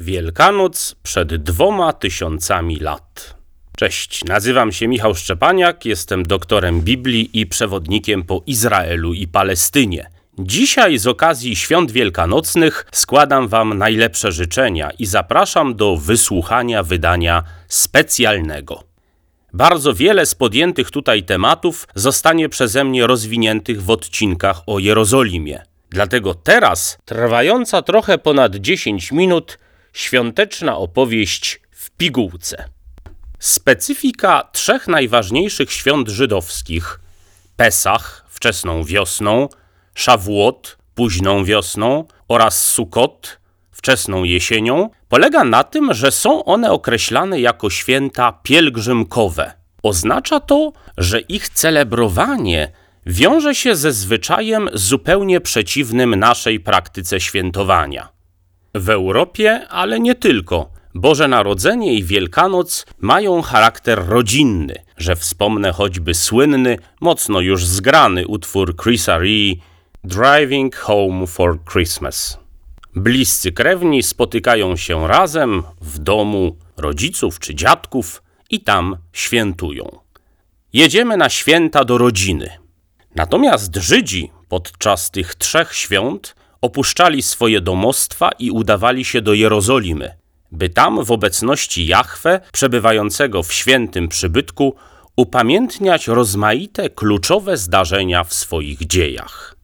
Wielkanoc przed dwoma tysiącami lat. Cześć, nazywam się Michał Szczepaniak, jestem doktorem Biblii i przewodnikiem po Izraelu i Palestynie. Dzisiaj z okazji świąt wielkanocnych składam Wam najlepsze życzenia i zapraszam do wysłuchania wydania specjalnego. Bardzo wiele z podjętych tutaj tematów zostanie przeze mnie rozwiniętych w odcinkach o Jerozolimie. Dlatego teraz, trwająca trochę ponad 10 minut, świąteczna opowieść w pigułce. Specyfika trzech najważniejszych świąt żydowskich Pesach wczesną wiosną, Szawłot późną wiosną oraz Sukot wczesną jesienią polega na tym, że są one określane jako święta pielgrzymkowe. Oznacza to, że ich celebrowanie wiąże się ze zwyczajem zupełnie przeciwnym naszej praktyce świętowania. W Europie, ale nie tylko, Boże Narodzenie i Wielkanoc mają charakter rodzinny, że wspomnę choćby słynny, mocno już zgrany utwór Chrisa Ree Driving Home for Christmas. Bliscy krewni spotykają się razem w domu rodziców czy dziadków i tam świętują. Jedziemy na święta do rodziny. Natomiast Żydzi podczas tych trzech świąt opuszczali swoje domostwa i udawali się do Jerozolimy, by tam w obecności Jahwe, przebywającego w świętym przybytku, upamiętniać rozmaite kluczowe zdarzenia w swoich dziejach.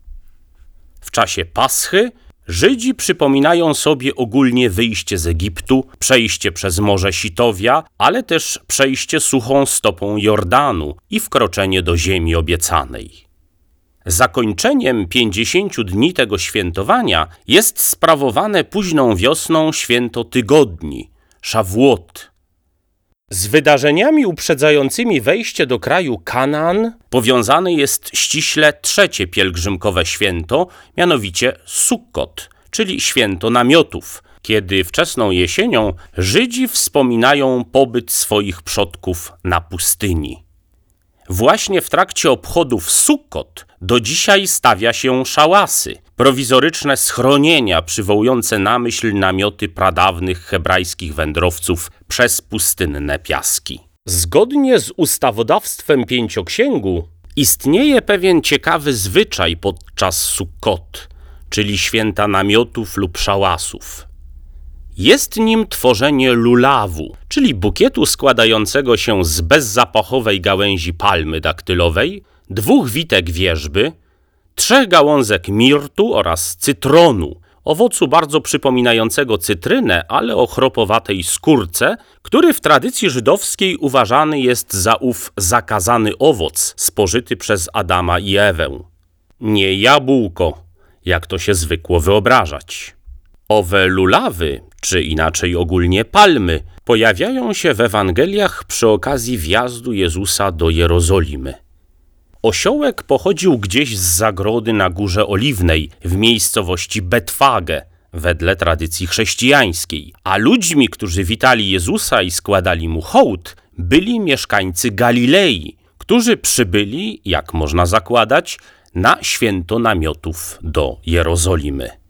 W czasie Paschy Żydzi przypominają sobie ogólnie wyjście z Egiptu, przejście przez Morze Sitowia, ale też przejście suchą stopą Jordanu i wkroczenie do ziemi obiecanej. Zakończeniem 50 dni tego świętowania jest sprawowane późną wiosną święto tygodni, Szawłot. Z wydarzeniami uprzedzającymi wejście do kraju Kanaan powiązane jest ściśle trzecie pielgrzymkowe święto, mianowicie Sukkot, czyli święto namiotów, kiedy wczesną jesienią Żydzi wspominają pobyt swoich przodków na pustyni. Właśnie w trakcie obchodów Sukkot do dzisiaj stawia się szałasy, prowizoryczne schronienia przywołujące na myśl namioty pradawnych hebrajskich wędrowców przez pustynne piaski. Zgodnie z ustawodawstwem pięcioksięgu istnieje pewien ciekawy zwyczaj podczas Sukkot, czyli święta namiotów lub szałasów. Jest nim tworzenie lulawu, czyli bukietu składającego się z bezzapachowej gałęzi palmy daktylowej, dwóch witek wierzby, trzech gałązek mirtu oraz cytronu, owocu bardzo przypominającego cytrynę, ale o chropowatej skórce, który w tradycji żydowskiej uważany jest za ów zakazany owoc spożyty przez Adama i Ewę. Nie jabłko, jak to się zwykło wyobrażać. Owe lulawy, czy inaczej ogólnie palmy, pojawiają się w Ewangeliach przy okazji wjazdu Jezusa do Jerozolimy. Osiołek pochodził gdzieś z zagrody na Górze Oliwnej w miejscowości Betfage, wedle tradycji chrześcijańskiej, a ludźmi, którzy witali Jezusa i składali mu hołd, byli mieszkańcy Galilei, którzy przybyli, jak można zakładać, na święto namiotów do Jerozolimy.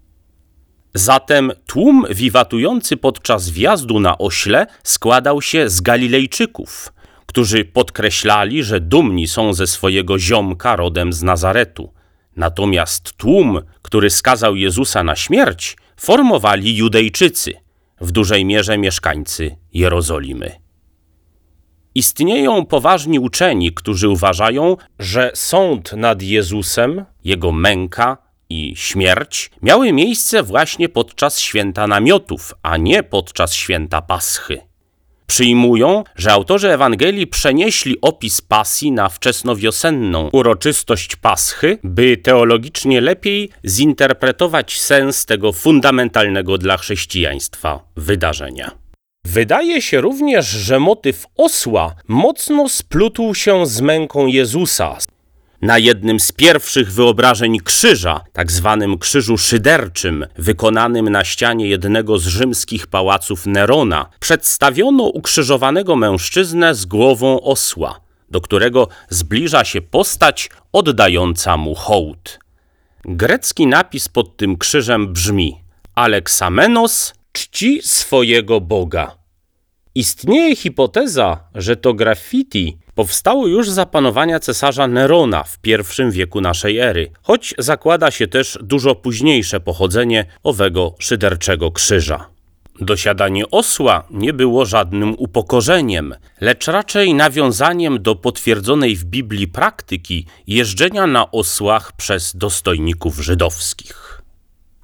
Zatem tłum wiwatujący podczas wjazdu na ośle składał się z Galilejczyków, którzy podkreślali, że dumni są ze swojego ziomka rodem z Nazaretu. Natomiast tłum, który skazał Jezusa na śmierć, formowali Judejczycy, w dużej mierze mieszkańcy Jerozolimy. Istnieją poważni uczeni, którzy uważają, że sąd nad Jezusem, jego męka i śmierć miały miejsce właśnie podczas święta namiotów, a nie podczas święta Paschy. Przyjmują, że autorzy Ewangelii przenieśli opis pasji na wczesnowiosenną uroczystość Paschy, by teologicznie lepiej zinterpretować sens tego fundamentalnego dla chrześcijaństwa wydarzenia. Wydaje się również, że motyw osła mocno splótł się z męką Jezusa, na jednym z pierwszych wyobrażeń krzyża, tak zwanym krzyżu szyderczym, wykonanym na ścianie jednego z rzymskich pałaców Nerona, przedstawiono ukrzyżowanego mężczyznę z głową osła, do którego zbliża się postać oddająca mu hołd. Grecki napis pod tym krzyżem brzmi Alexamenos czci swojego Boga. Istnieje hipoteza, że to graffiti powstało już za panowania cesarza Nerona w I wieku naszej ery, choć zakłada się też dużo późniejsze pochodzenie owego szyderczego krzyża. Dosiadanie osła nie było żadnym upokorzeniem, lecz raczej nawiązaniem do potwierdzonej w Biblii praktyki jeżdżenia na osłach przez dostojników żydowskich.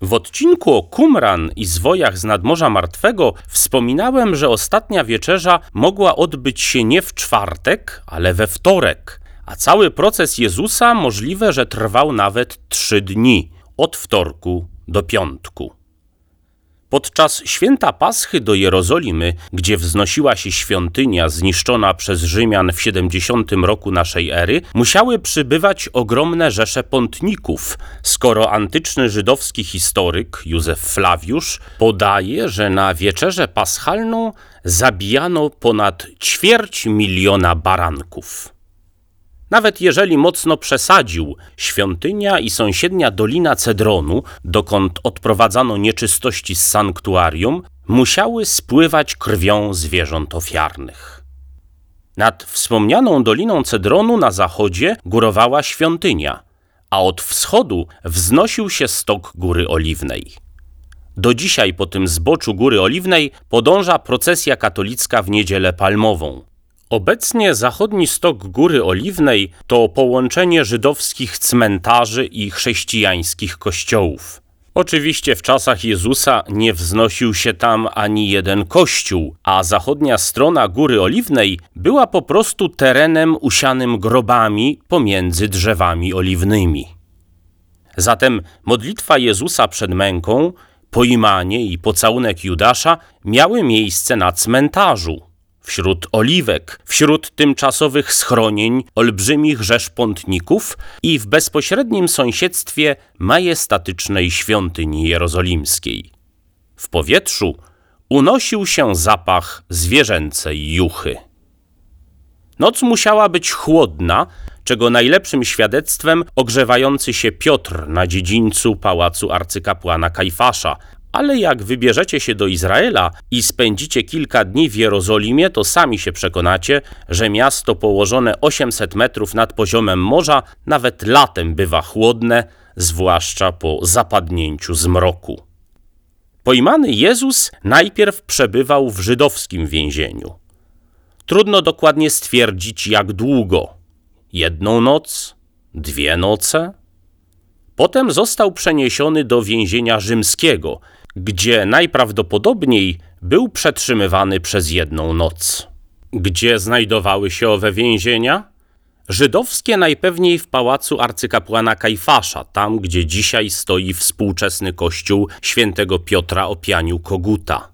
W odcinku o Qumran i zwojach z nadmorza martwego wspominałem, że ostatnia wieczerza mogła odbyć się nie w czwartek, ale we wtorek, a cały proces Jezusa możliwe, że trwał nawet trzy dni, od wtorku do piątku. Podczas święta Paschy do Jerozolimy, gdzie wznosiła się świątynia zniszczona przez Rzymian w 70 roku naszej ery, musiały przybywać ogromne rzesze pątników, skoro antyczny żydowski historyk Józef Flawiusz podaje, że na wieczerzę paschalną zabijano ponad ćwierć miliona baranków. Nawet jeżeli mocno przesadził, świątynia i sąsiednia dolina Cedronu, dokąd odprowadzano nieczystości z sanktuarium, musiały spływać krwią zwierząt ofiarnych. Nad wspomnianą doliną Cedronu na zachodzie górowała świątynia, a od wschodu wznosił się stok Góry Oliwnej. Do dzisiaj po tym zboczu Góry Oliwnej podąża procesja katolicka w Niedzielę Palmową. Obecnie zachodni stok Góry Oliwnej to połączenie żydowskich cmentarzy i chrześcijańskich kościołów. Oczywiście w czasach Jezusa nie wznosił się tam ani jeden kościół, a zachodnia strona Góry Oliwnej była po prostu terenem usianym grobami pomiędzy drzewami oliwnymi. Zatem modlitwa Jezusa przed męką, poimanie i pocałunek Judasza miały miejsce na cmentarzu, wśród oliwek, wśród tymczasowych schronień olbrzymich rzesz pątników i w bezpośrednim sąsiedztwie majestatycznej świątyni jerozolimskiej. W powietrzu unosił się zapach zwierzęcej juchy. Noc musiała być chłodna, czego najlepszym świadectwem ogrzewający się Piotr na dziedzińcu pałacu arcykapłana Kajfasza, ale jak wybierzecie się do Izraela i spędzicie kilka dni w Jerozolimie, to sami się przekonacie, że miasto położone 800 metrów nad poziomem morza nawet latem bywa chłodne, zwłaszcza po zapadnięciu zmroku. Pojmany Jezus najpierw przebywał w żydowskim więzieniu. Trudno dokładnie stwierdzić, jak długo. Jedną noc? Dwie noce? Potem został przeniesiony do więzienia rzymskiego, gdzie najprawdopodobniej był przetrzymywany przez jedną noc. Gdzie znajdowały się owe więzienia? Żydowskie najpewniej w pałacu arcykapłana Kajfasza, tam gdzie dzisiaj stoi współczesny kościół świętego Piotra o pianiu Koguta.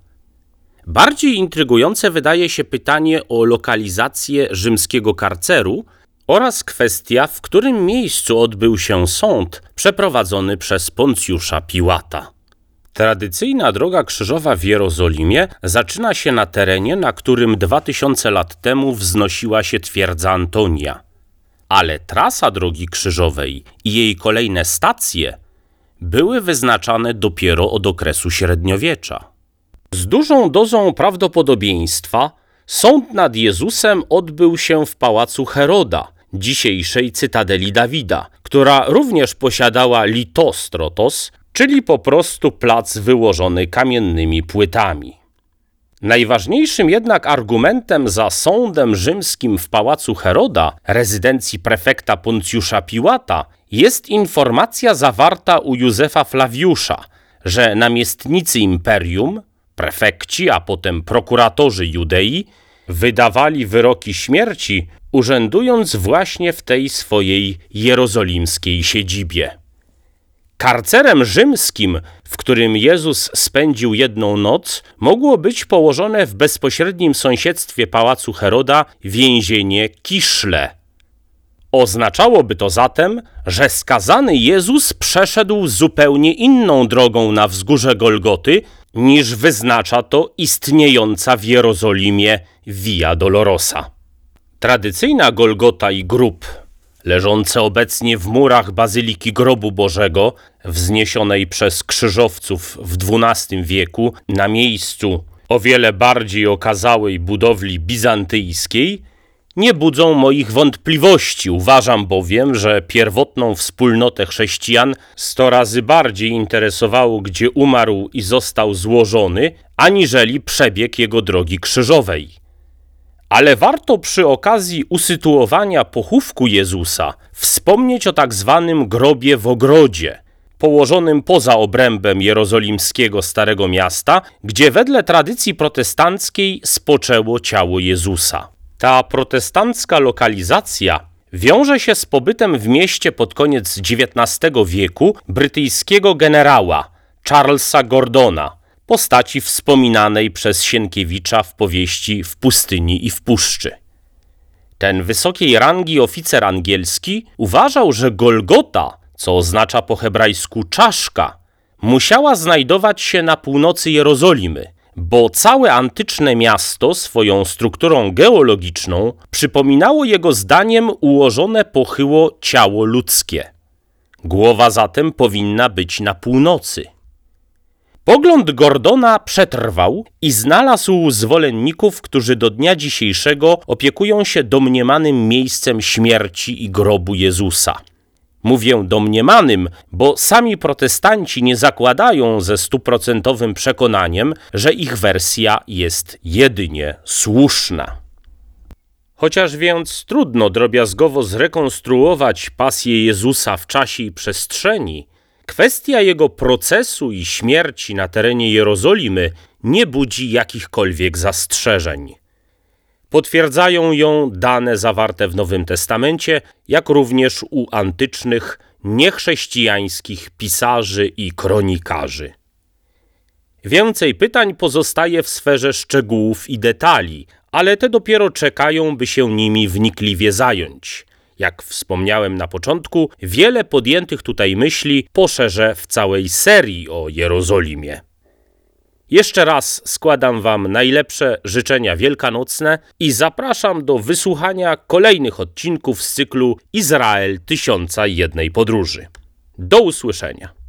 Bardziej intrygujące wydaje się pytanie o lokalizację rzymskiego karceru oraz kwestia, w którym miejscu odbył się sąd przeprowadzony przez Poncjusza Piłata. Tradycyjna droga krzyżowa w Jerozolimie zaczyna się na terenie, na którym 2000 lat temu wznosiła się twierdza Antonia. Ale trasa drogi krzyżowej i jej kolejne stacje były wyznaczane dopiero od okresu średniowiecza. Z dużą dozą prawdopodobieństwa sąd nad Jezusem odbył się w pałacu Heroda, dzisiejszej cytadeli Dawida, która również posiadała litostrotos, czyli po prostu plac wyłożony kamiennymi płytami. Najważniejszym jednak argumentem za sądem rzymskim w pałacu Heroda, rezydencji prefekta Poncjusza Piłata, jest informacja zawarta u Józefa Flawiusza, że namiestnicy imperium, prefekci, a potem prokuratorzy Judei wydawali wyroki śmierci, urzędując właśnie w tej swojej jerozolimskiej siedzibie. Karcerem rzymskim, w którym Jezus spędził jedną noc, mogło być położone w bezpośrednim sąsiedztwie pałacu Heroda więzienie Kiszle. Oznaczałoby to zatem, że skazany Jezus przeszedł zupełnie inną drogą na wzgórze Golgoty, niż wyznacza to istniejąca w Jerozolimie Via Dolorosa. Tradycyjna Golgota i grób leżące obecnie w murach Bazyliki Grobu Bożego, wzniesionej przez krzyżowców w XII wieku na miejscu o wiele bardziej okazałej budowli bizantyjskiej, nie budzą moich wątpliwości. Uważam bowiem, że pierwotną wspólnotę chrześcijan sto razy bardziej interesowało, gdzie umarł i został złożony, aniżeli przebieg jego drogi krzyżowej. Ale warto przy okazji usytuowania pochówku Jezusa wspomnieć o tak zwanym grobie w ogrodzie, położonym poza obrębem jerozolimskiego Starego Miasta, gdzie wedle tradycji protestanckiej spoczęło ciało Jezusa. Ta protestancka lokalizacja wiąże się z pobytem w mieście pod koniec XIX wieku brytyjskiego generała Charlesa Gordona, postaci wspominanej przez Sienkiewicza w powieści W pustyni i w puszczy. Ten wysokiej rangi oficer angielski uważał, że Golgota, co oznacza po hebrajsku czaszka, musiała znajdować się na północy Jerozolimy, bo całe antyczne miasto swoją strukturą geologiczną przypominało jego zdaniem ułożone pochyło ciało ludzkie. Głowa zatem powinna być na północy. Pogląd Gordona przetrwał i znalazł zwolenników, którzy do dnia dzisiejszego opiekują się domniemanym miejscem śmierci i grobu Jezusa. Mówię domniemanym, bo sami protestanci nie zakładają ze stuprocentowym przekonaniem, że ich wersja jest jedynie słuszna. Chociaż więc trudno drobiazgowo zrekonstruować pasję Jezusa w czasie i przestrzeni, kwestia jego procesu i śmierci na terenie Jerozolimy nie budzi jakichkolwiek zastrzeżeń. Potwierdzają ją dane zawarte w Nowym Testamencie, jak również u antycznych, niechrześcijańskich pisarzy i kronikarzy. Więcej pytań pozostaje w sferze szczegółów i detali, ale te dopiero czekają, by się nimi wnikliwie zająć. Jak wspomniałem na początku, wiele podjętych tutaj myśli poszerzę w całej serii o Jerozolimie. Jeszcze raz składam Wam najlepsze życzenia wielkanocne i zapraszam do wysłuchania kolejnych odcinków z cyklu Izrael Tysiąca Jednej Podróży. Do usłyszenia.